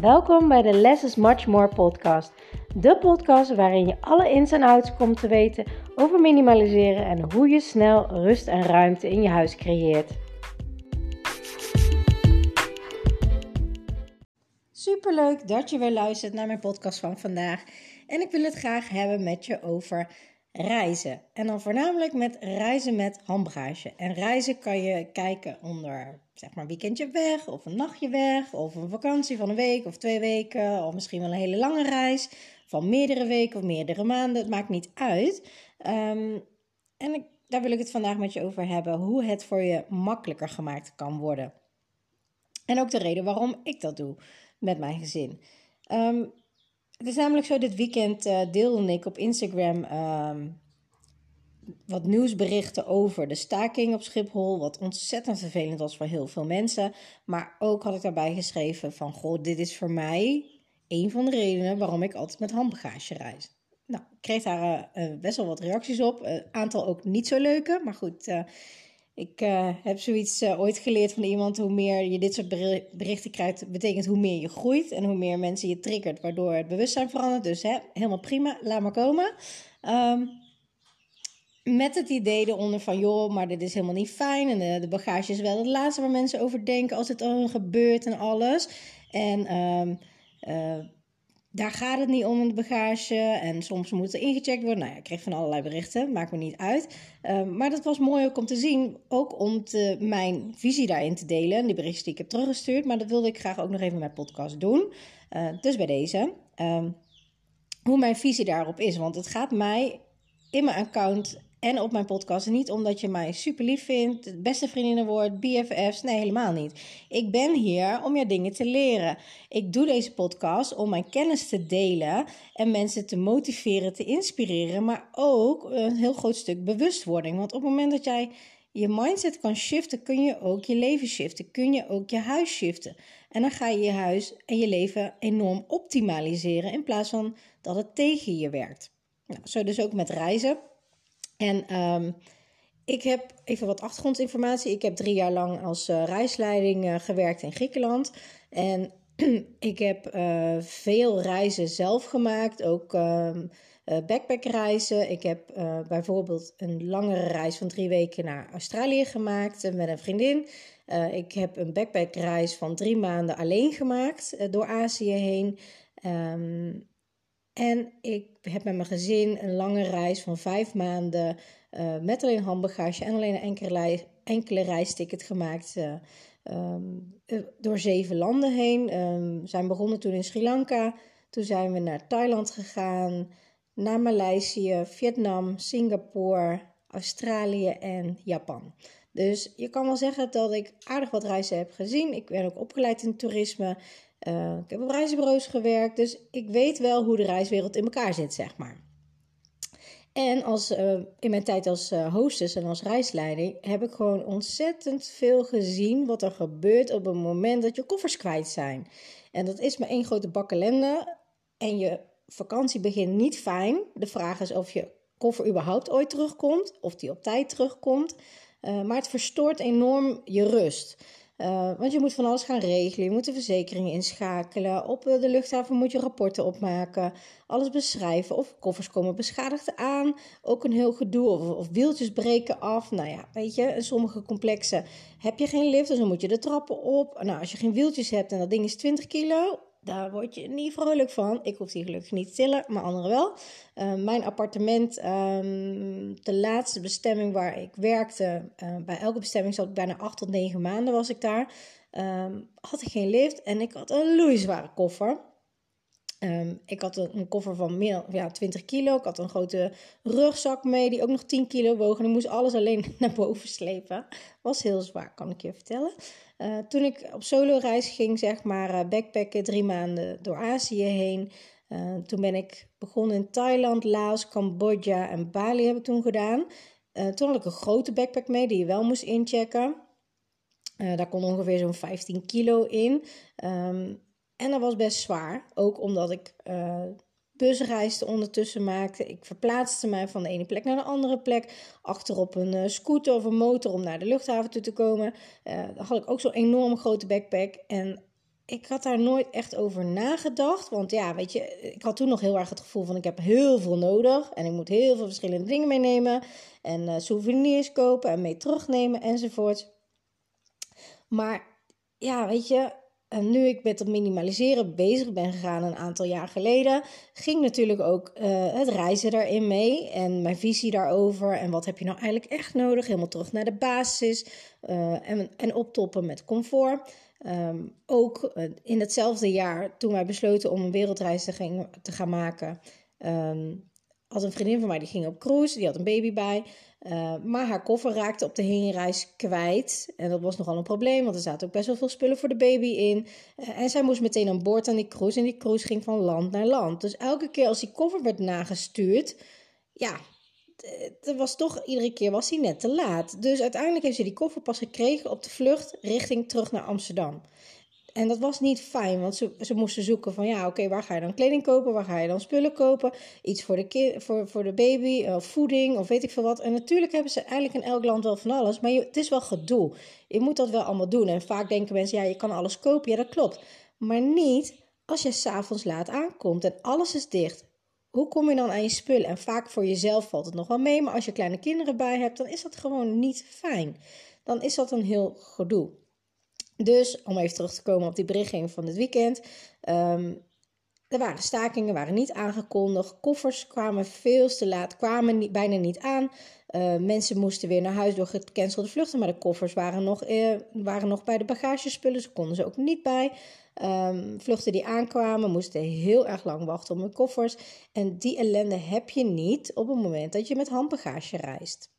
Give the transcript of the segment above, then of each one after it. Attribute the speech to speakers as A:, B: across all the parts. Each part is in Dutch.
A: Welkom bij de Less is Much More podcast. De podcast waarin je alle ins en outs komt te weten over minimaliseren en hoe je snel rust en ruimte in je huis creëert. Superleuk dat je weer luistert naar mijn podcast van vandaag. En ik wil het graag hebben met je over reizen. En dan voornamelijk met reizen met handbagage. En reizen kan je kijken onder zeg maar weekendje weg, of een nachtje weg, of een vakantie van een week of twee weken, of misschien wel een hele lange reis van meerdere weken of meerdere maanden. Het maakt niet uit. Ehm, en ik, daar wil ik het vandaag met je over hebben, hoe het voor je makkelijker gemaakt kan worden. En ook de reden waarom ik dat doe met mijn gezin. Ehm, het is namelijk zo, dit weekend uh, deelde ik op Instagram ehm, wat nieuwsberichten over de staking op Schiphol. Wat ontzettend vervelend was voor heel veel mensen. Maar ook had ik daarbij geschreven van, goh, dit is voor mij een van de redenen waarom ik altijd met handbagage reis. Nou, ik kreeg daar uh, best wel wat reacties op. Een aantal ook niet zo leuke, maar goed... Ik uh, heb zoiets uh, ooit geleerd van iemand: hoe meer je dit soort berichten krijgt, betekent hoe meer je groeit en hoe meer mensen je triggert, waardoor het bewustzijn verandert. Dus hè, helemaal prima, laat maar komen. Um, met het idee eronder van, joh, maar dit is helemaal niet fijn. En de, bagage is wel het laatste waar mensen over denken als het al gebeurt en alles. En um, daar gaat het niet om, de bagage. En soms moet er ingecheckt worden. Nou ja, ik kreeg van allerlei berichten, maakt me niet uit. Um, maar dat was mooi ook om te zien. Ook om te, mijn visie daarin te delen. En die berichten die ik heb teruggestuurd. Maar dat wilde ik graag ook nog even in mijn podcast doen. Uh, dus bij deze. Um, hoe mijn visie daarop is. Want het gaat mij in mijn account en op mijn podcast. Niet omdat je mij super lief vindt, beste vriendinnen wordt, BFF's. Nee, helemaal niet. Ik ben hier om je dingen te leren. Ik doe deze podcast om mijn kennis te delen en mensen te motiveren, te inspireren. Maar ook een heel groot stuk bewustwording. Want op het moment dat jij je mindset kan shiften, kun je ook je leven shiften. Kun je ook je huis shiften. En dan ga je je huis en je leven enorm optimaliseren in plaats van dat het tegen je werkt. Nou, zo dus ook met reizen. En um, ik heb even wat achtergrondinformatie. Ik heb drie jaar lang als uh, reisleiding uh, gewerkt in Griekenland. En ik heb uh, veel reizen zelf gemaakt, ook um, backpackreizen. Ik heb bijvoorbeeld een langere reis van drie weken naar Australië gemaakt met een vriendin. ik heb een backpackreis van drie maanden alleen gemaakt door Azië heen. Um, en ik heb met mijn gezin een lange reis van vijf maanden uh, met alleen handbagage en alleen een enkele, enkele reisticket gemaakt uh, um, door zeven landen heen. Um, we zijn begonnen toen in Sri Lanka, toen zijn we naar Thailand gegaan, naar Maleisië, Vietnam, Singapore, Australië en Japan. Dus je kan wel zeggen dat ik aardig wat reizen heb gezien. Ik ben ook opgeleid in toerisme. Uh, ik heb op reisbureaus gewerkt, dus ik weet wel hoe de reiswereld in elkaar zit, zeg maar. En als, uh, in mijn tijd als uh, hostess en als reisleiding heb ik gewoon ontzettend veel gezien wat er gebeurt op het moment dat je koffers kwijt zijn. En dat is maar één grote bak ellende. En je vakantie begint niet fijn. De vraag is of je koffer überhaupt ooit terugkomt, of die op tijd terugkomt. maar het verstoort enorm je rust. Uh, want je moet van alles gaan regelen. Je moet de verzekeringen inschakelen. Op de luchthaven moet je rapporten opmaken. Alles beschrijven. Of koffers komen beschadigd aan. Ook een heel gedoe. Of, of wieltjes breken af. Nou ja, weet je, in sommige complexen heb je geen lift. Dus dan moet je de trappen op. Nou, als je geen wieltjes hebt en dat ding is 20 kilo. Daar word je niet vrolijk van. Ik hoef die gelukkig niet tillen, maar anderen wel. Uh, mijn appartement, um, de laatste bestemming waar ik werkte, uh, bij elke bestemming zat ik bijna 8 tot 9 maanden was ik daar. Um, had ik geen lift en ik had een loeizware koffer. Um, ik had een, een, koffer van meer ja, 20 kilo. Ik had een grote rugzak mee die ook nog 10 kilo woog. En ik moest alles alleen naar boven slepen. Was heel zwaar, kan ik je vertellen. Uh, toen ik op solo reis ging, zeg maar, uh, backpacken drie maanden door Azië heen. Uh, toen ben ik begonnen in Thailand, Laos, Cambodja en Bali heb ik toen gedaan. toen had ik een grote backpack mee die je wel moest inchecken. daar kon ongeveer zo'n 15 kilo in. Um, en dat was best zwaar. Ook omdat ik uh, ondertussen maakte. Ik verplaatste mij van de ene plek naar de andere plek. Achterop een uh, scooter of een motor om naar de luchthaven toe te komen. Uh, dan had ik ook zo'n enorm grote backpack. En ik had daar nooit echt over nagedacht. Want ja, weet je, ik had toen nog heel erg het gevoel van ik heb heel veel nodig. En ik moet heel veel verschillende dingen meenemen. En souvenirs kopen en mee terugnemen enzovoort. Maar ja, weet je, en nu ik met het minimaliseren bezig ben gegaan een aantal jaar geleden, ging natuurlijk ook uh, het reizen daarin mee en mijn visie daarover. En wat heb je nou eigenlijk echt nodig? Helemaal terug naar de basis uh, en, en optoppen met comfort. Um, ook uh, in hetzelfde jaar, toen wij besloten om een wereldreis te, te gaan maken, um, had een vriendin van mij die ging op cruise, die had een baby bij. Uh, maar haar koffer raakte op de heenreis kwijt. En dat was nogal een probleem, want er zaten ook best wel veel spullen voor de baby in. Uh, en zij moest meteen aan boord aan die cruise. En die cruise ging van land naar land. Dus elke keer als die koffer werd nagestuurd, ja, dat was toch, iedere keer was hij net te laat. Dus uiteindelijk heeft ze die koffer pas gekregen op de vlucht richting terug naar Amsterdam. En dat was niet fijn, want ze, ze moesten zoeken van ja, oké, waar ga je dan kleding kopen? Waar ga je dan spullen kopen? Iets voor de, voor, voor de baby, of voeding of weet ik veel wat. En natuurlijk hebben ze eigenlijk in elk land wel van alles, maar het is wel gedoe. Je moet dat wel allemaal doen. En vaak denken mensen, ja, je kan alles kopen. Ja, dat klopt. Maar niet als je s'avonds laat aankomt en alles is dicht. Hoe kom je dan aan je spullen? En vaak voor jezelf valt het nog wel mee, maar als je kleine kinderen bij hebt, dan is dat gewoon niet fijn. Dan is dat een heel gedoe. Dus om even terug te komen op die berichtgeving van dit weekend. Um, er waren stakingen, waren niet aangekondigd. Koffers kwamen veel te laat, kwamen bijna niet aan. Uh, mensen moesten weer naar huis door gecancelde vluchten, maar de koffers waren nog, uh, waren nog bij de bagagespullen. Ze konden ze ook niet bij. Um, vluchten die aankwamen moesten heel erg lang wachten op hun koffers. En die ellende heb je niet op het moment dat je met handbagage reist.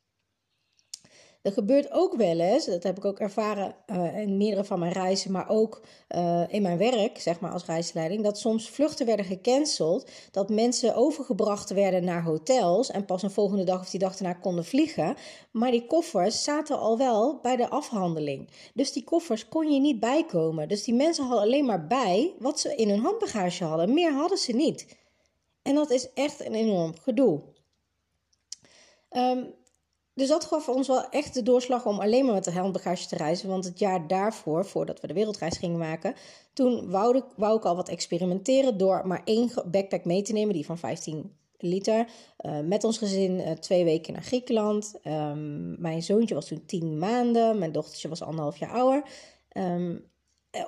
A: Er gebeurt ook wel eens, dat heb ik ook ervaren uh, in meerdere van mijn reizen, maar ook uh, in mijn werk, zeg maar als reisleiding, dat soms vluchten werden gecanceld, dat mensen overgebracht werden naar hotels en pas een volgende dag of die dag daarna konden vliegen. Maar die koffers zaten al wel bij de afhandeling. Dus die koffers kon je niet bijkomen. Dus die mensen hadden alleen maar bij wat ze in hun handbagage hadden. Meer hadden ze niet. En dat is echt een enorm gedoe. Um, dus dat gaf ons wel echt de doorslag om alleen maar met de handbagage te reizen. Want het jaar daarvoor, voordat we de wereldreis gingen maken, toen wou ik, wou ik al wat experimenteren door maar één backpack mee te nemen, die van 15 liter. Uh, met ons gezin uh, twee weken naar Griekenland. Um, mijn zoontje was toen 10 maanden, mijn dochtertje was anderhalf jaar ouder. Um, eh,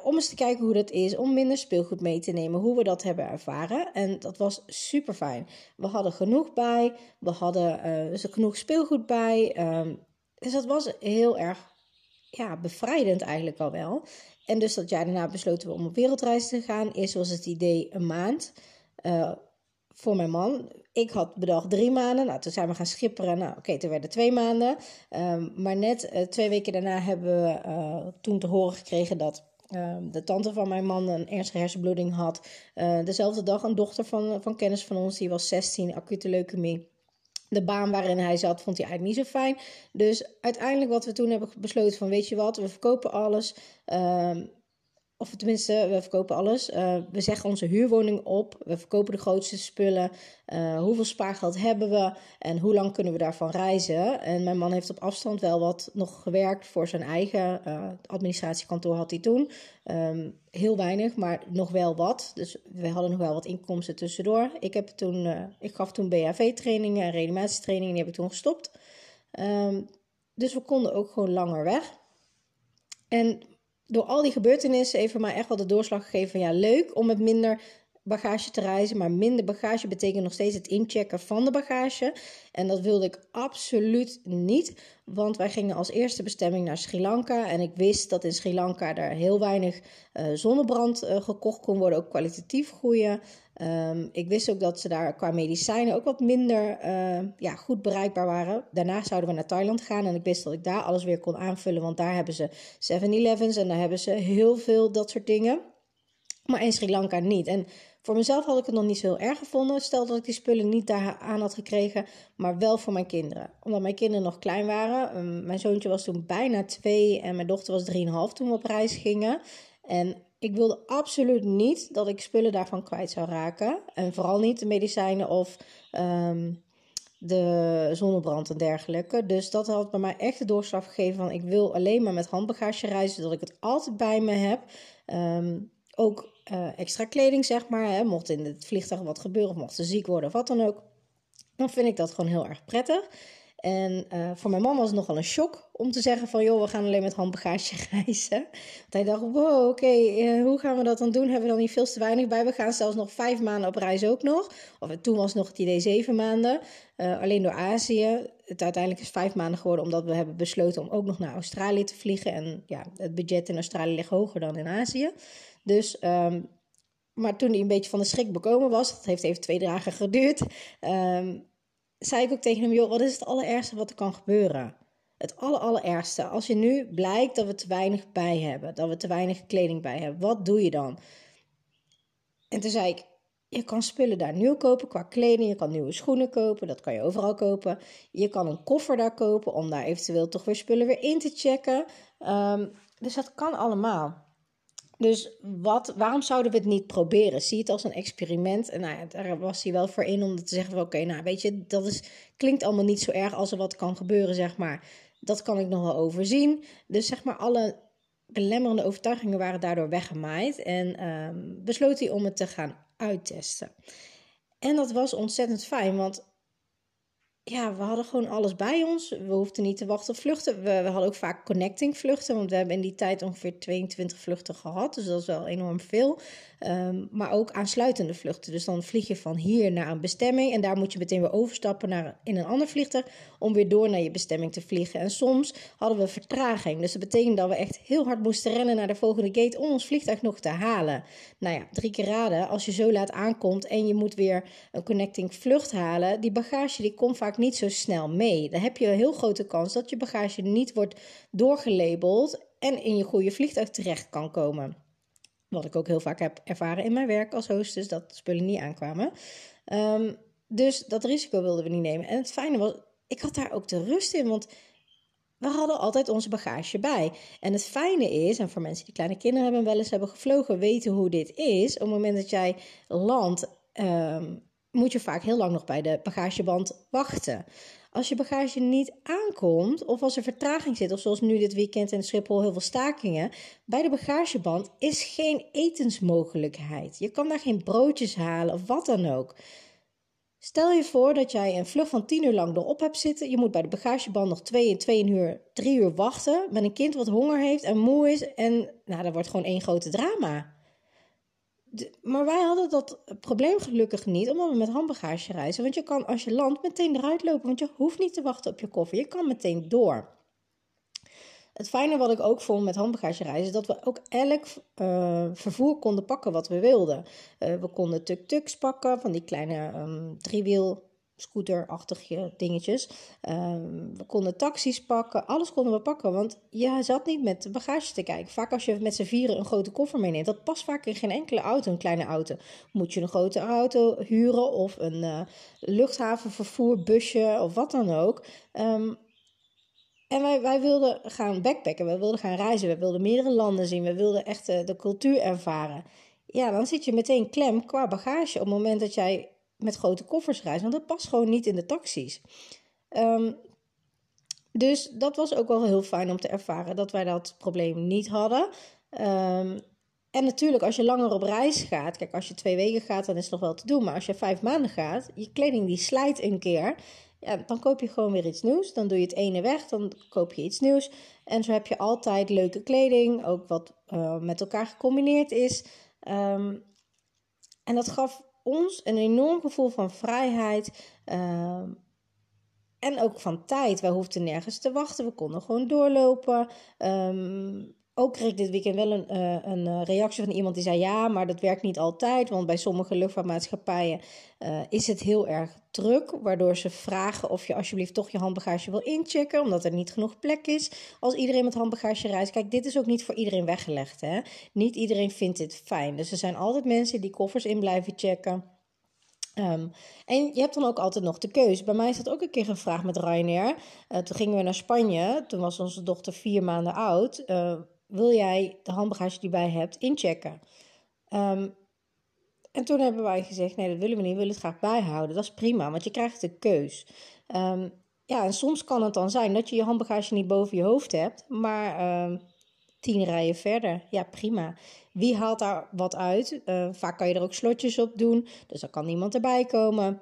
A: om eens te kijken hoe dat is, om minder speelgoed mee te nemen, hoe we dat hebben ervaren. En dat was super fijn. We hadden genoeg bij, we hadden uh, genoeg speelgoed bij. Um, dus dat was heel erg ja, bevrijdend eigenlijk al wel. En dus dat jaar daarna besloten we om op wereldreis te gaan. Eerst was het idee een maand uh, voor mijn man. Ik had bedacht drie maanden. Nou, toen zijn we gaan schipperen. Nou, oké, okay, toen werden twee maanden. Um, maar net twee weken daarna hebben we toen te horen gekregen dat Ehm, de tante van mijn man een ernstige hersenbloeding had. Uh, dezelfde dag een dochter van, van kennis van ons, die was 16, acute leukemie. De baan waarin hij zat vond hij eigenlijk niet zo fijn. Dus uiteindelijk wat we toen hebben besloten van weet je wat, we verkopen alles. Uh, of tenminste, we verkopen alles. Uh, we zeggen onze huurwoning op. We verkopen de grootste spullen. Uh, hoeveel spaargeld hebben we? En hoe lang kunnen we daarvan reizen? En mijn man heeft op afstand wel wat nog gewerkt voor zijn eigen uh, administratiekantoor had hij toen. Um, heel weinig, maar nog wel wat. Dus we hadden nog wel wat inkomsten tussendoor. Ik, heb toen, ik gaf toen BHV-trainingen en reanimatietrainingen. Die heb ik toen gestopt. Um, dus we konden ook gewoon langer weg. En door al die gebeurtenissen heeft mij echt wel de doorslag gegeven. Van ja, leuk om met minder bagage te reizen. Maar minder bagage betekent nog steeds het inchecken van de bagage. En dat wilde ik absoluut niet. Want wij gingen als eerste bestemming naar Sri Lanka. En ik wist dat in Sri Lanka er heel weinig uh, zonnebrand uh, gekocht kon worden. Ook kwalitatief goede. Um, ik wist ook dat ze daar qua medicijnen ook wat minder uh, ja, goed bereikbaar waren. Daarna zouden we naar Thailand gaan en ik wist dat ik daar alles weer kon aanvullen, want daar hebben ze 7-Elevens en daar hebben ze heel veel dat soort dingen. Maar in Sri Lanka niet. En voor mezelf had ik het nog niet zo heel erg gevonden. Stel dat ik die spullen niet daar aan had gekregen, maar wel voor mijn kinderen. Omdat mijn kinderen nog klein waren. Um, mijn zoontje was toen bijna twee en mijn dochter was drieënhalf toen we op reis gingen. En ik wilde absoluut niet dat ik spullen daarvan kwijt zou raken. En vooral niet de medicijnen of um, de zonnebrand en dergelijke. Dus dat had bij mij echt de doorslag gegeven van ik wil alleen maar met handbagage reizen, zodat ik het altijd bij me heb. Um, ook uh, extra kleding, zeg maar. Hè, mocht in het vliegtuig wat gebeuren, of mocht ze ziek worden of wat dan ook. Dan vind ik dat gewoon heel erg prettig. En uh, voor mijn man was het nogal een shock om te zeggen van... joh, we gaan alleen met handbagage reizen. Want hij dacht, wow, oké, uh, hoe gaan we dat dan doen? Hebben we dan niet veel te weinig bij? We gaan zelfs nog vijf maanden op reis ook nog. Of toen was nog het idee zeven maanden. Alleen door Azië. Het uiteindelijk is vijf maanden geworden... omdat we hebben besloten om ook nog naar Australië te vliegen. En ja, het budget in Australië ligt hoger dan in Azië. Dus... Um, maar toen hij een beetje van de schrik bekomen was... dat heeft even twee dagen geduurd... Um, zei ik ook tegen hem, joh, wat is het allerergste wat er kan gebeuren? Het aller, allerergste. Als je nu blijkt dat we te weinig bij hebben, dat we te weinig kleding bij hebben, wat doe je dan? En toen zei ik, je kan spullen daar nieuw kopen qua kleding. Je kan nieuwe schoenen kopen, dat kan je overal kopen. Je kan een koffer daar kopen om daar eventueel toch weer spullen weer in te checken. Um, dus dat kan allemaal. Dus wat, waarom zouden we het niet proberen? Zie het als een experiment. En nou ja, daar was hij wel voor in om te zeggen: oké, nou weet je, dat is, klinkt allemaal niet zo erg als er wat kan gebeuren, zeg maar. Dat kan ik nog wel overzien. Dus zeg maar, alle belemmerende overtuigingen waren daardoor weggemaaid. En um, besloot hij om het te gaan uittesten. En dat was ontzettend fijn, want ja, we hadden gewoon alles bij ons. We hoefden niet te wachten op vluchten. We, hadden ook vaak connecting vluchten, want we hebben in die tijd ongeveer 22 vluchten gehad. Dus dat is wel enorm veel. Um, maar ook aansluitende vluchten. Dus dan vlieg je van hier naar een bestemming en daar moet je meteen weer overstappen naar, in een ander vliegtuig om weer door naar je bestemming te vliegen. En soms hadden we vertraging. Dus dat betekent dat we echt heel hard moesten rennen naar de volgende gate om ons vliegtuig nog te halen. Nou ja, drie keer raden. Als je zo laat aankomt en je moet weer een connecting vlucht halen, die bagage die komt vaak niet zo snel mee. Dan heb je een heel grote kans dat je bagage niet wordt doorgelabeld en in je goede vliegtuig terecht kan komen. Wat ik ook heel vaak heb ervaren in mijn werk als hostess, dat spullen niet aankwamen. Um, dus dat risico wilden we niet nemen. En het fijne was, ik had daar ook de rust in, want we hadden altijd onze bagage bij. En het fijne is, en voor mensen die kleine kinderen hebben wel eens hebben gevlogen, weten hoe dit is. Op het moment dat jij landt, um, moet je vaak heel lang nog bij de bagageband wachten. Als je bagage niet aankomt, of als er vertraging zit, of zoals nu dit weekend in Schiphol heel veel stakingen, bij de bagageband is geen etensmogelijkheid. Je kan daar geen broodjes halen of wat dan ook. Stel je voor dat jij een vlucht van 10 uur lang erop hebt zitten. Je moet bij de bagageband nog 2 en 2 uur, 3 uur wachten. Met een kind wat honger heeft en moe is. En nou, dat wordt gewoon één grote drama maar wij hadden dat probleem gelukkig niet, omdat we met handbagage reizen. Want je kan als je landt meteen eruit lopen, want je hoeft niet te wachten op je koffer. Je kan meteen door. Het fijne wat ik ook vond met handbagage reizen, is dat we ook elk uh, vervoer konden pakken wat we wilden. Uh, we konden tuk-tuks pakken, van die kleine um, driewiel scooterachtige dingetjes. Um, we konden taxis pakken, alles konden we pakken, want je zat niet met bagage te kijken. Vaak als je met z'n vieren een grote koffer meeneemt, dat past vaak in geen enkele auto, een kleine auto. Moet je een grote auto huren of een uh, luchthavenvervoerbusje of wat dan ook. Um, en wij, wij wilden gaan backpacken, we wilden gaan reizen, we wilden meerdere landen zien, we wilden echt uh, de cultuur ervaren. Ja, dan zit je meteen klem qua bagage op het moment dat jij met grote koffers reizen, want dat past gewoon niet in de taxis. Um, dus dat was ook wel heel fijn om te ervaren dat wij dat probleem niet hadden. Um, en natuurlijk, als je langer op reis gaat, kijk, als je twee weken gaat, dan is het nog wel te doen. Maar als je vijf maanden gaat, je kleding die slijt een keer. Ja, dan koop je gewoon weer iets nieuws. Dan doe je het ene weg, dan koop je iets nieuws. En zo heb je altijd leuke kleding, ook wat uh, met elkaar gecombineerd is. Um, en dat gaf ons een enorm gevoel van vrijheid. Uh, en ook van tijd. Wij hoefden nergens te wachten. We konden gewoon doorlopen. Um, ook kreeg ik dit weekend wel een, uh, een eh, reactie van iemand die zei: Ja, maar dat werkt niet altijd. Want bij sommige luchtvaartmaatschappijen uh, is het heel erg druk. Waardoor ze vragen of je alsjeblieft toch je handbagage wil inchecken. Omdat er niet genoeg plek is. Als iedereen met handbagage reist. Kijk, dit is ook niet voor iedereen weggelegd. Hè? Niet iedereen vindt dit fijn. Dus er zijn altijd mensen die koffers in blijven checken. Um, en je hebt dan ook altijd nog de keuze. Bij mij is dat ook een keer gevraagd met Ryanair. Toen gingen we naar Spanje. Toen was onze dochter vier maanden oud. Wil jij de handbagage die bij hebt inchecken? Um, en toen hebben wij gezegd, nee, dat willen we niet, we willen het graag bijhouden. Dat is prima, want je krijgt de keus. Um, ja, en soms kan het dan zijn dat je je handbagage niet boven je hoofd hebt, maar um, tien rijen verder. Ja, prima. Wie haalt daar wat uit? Vaak kan je er ook slotjes op doen, dus dan kan niemand erbij komen.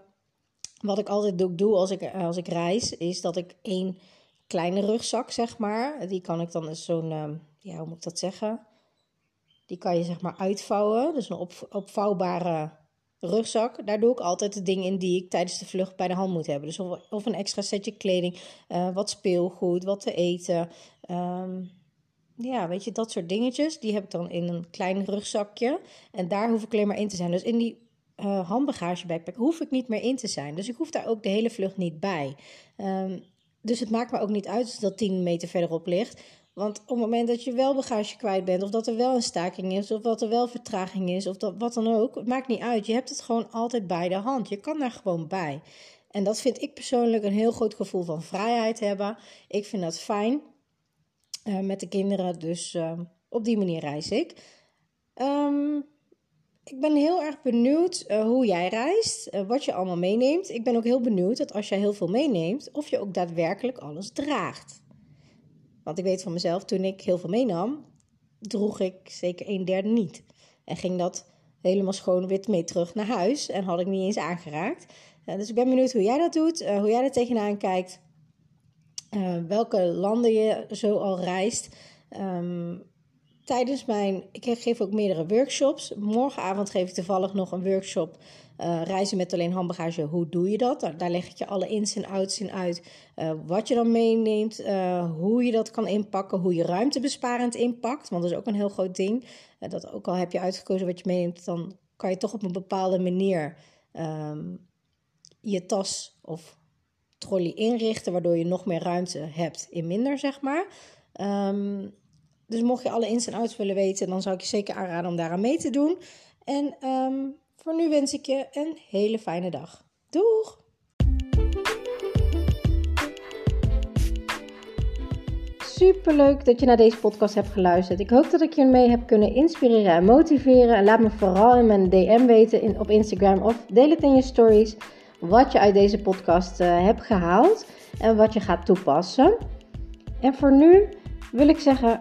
A: Wat ik altijd doe als ik, als ik reis, is dat ik één kleine rugzak, zeg maar, die kan ik dan zo'n, uh, ja, hoe moet ik dat zeggen? Die kan je zeg maar uitvouwen, dus een op, opvouwbare rugzak. Daar doe ik altijd de dingen in die ik tijdens de vlucht bij de hand moet hebben. Dus of, een extra setje kleding, uh, wat speelgoed, wat te eten. Um, ja, weet je, dat soort dingetjes. Die heb ik dan in een klein rugzakje. En daar hoef ik alleen maar in te zijn. Dus in die uh, handbagage backpack hoef ik niet meer in te zijn. Dus ik hoef daar ook de hele vlucht niet bij. Um, dus het maakt me ook niet uit dat 10 meter verderop ligt. Want op het moment dat je wel bagage kwijt bent, of dat er wel een staking is, of dat er wel vertraging is, of dat, wat dan ook, het maakt niet uit. Je hebt het gewoon altijd bij de hand. Je kan daar gewoon bij. En dat vind ik persoonlijk een heel groot gevoel van vrijheid hebben. Ik vind dat fijn uh, met de kinderen, dus uh, op die manier reis ik. Um, ik ben heel erg benieuwd uh, hoe jij reist, uh, wat je allemaal meeneemt. Ik ben ook heel benieuwd dat als jij heel veel meeneemt, of je ook daadwerkelijk alles draagt. Want ik weet van mezelf, toen ik heel veel meenam, droeg ik zeker een derde niet. En ging dat helemaal schoon wit mee terug naar huis en had ik niet eens aangeraakt. Uh, dus ik ben benieuwd hoe jij dat doet, hoe jij er tegenaan kijkt, welke landen je zo al reist. Um, tijdens mijn. Ik geef ook meerdere workshops. Morgenavond geef ik toevallig nog een workshop. Uh, reizen met alleen handbagage, hoe doe je dat? Daar, leg ik je alle ins en outs in uit. Uh, wat je dan meeneemt, uh, hoe je dat kan inpakken, hoe je ruimtebesparend inpakt. Want dat is ook een heel groot ding. dat ook al heb je uitgekozen wat je meeneemt, dan kan je toch op een bepaalde manier um, je tas of trolley inrichten, waardoor je nog meer ruimte hebt in minder, zeg maar. Um, dus mocht je alle ins en outs willen weten, dan zou ik je zeker aanraden om daaraan mee te doen. En um, voor nu wens ik je een hele fijne dag. Doeg! Superleuk dat je naar deze podcast hebt geluisterd. Ik hoop dat ik je mee heb kunnen inspireren en motiveren. En laat me vooral in mijn DM weten in, op Instagram of deel het in je stories wat je uit deze podcast uh, hebt gehaald en wat je gaat toepassen. En voor nu wil ik zeggen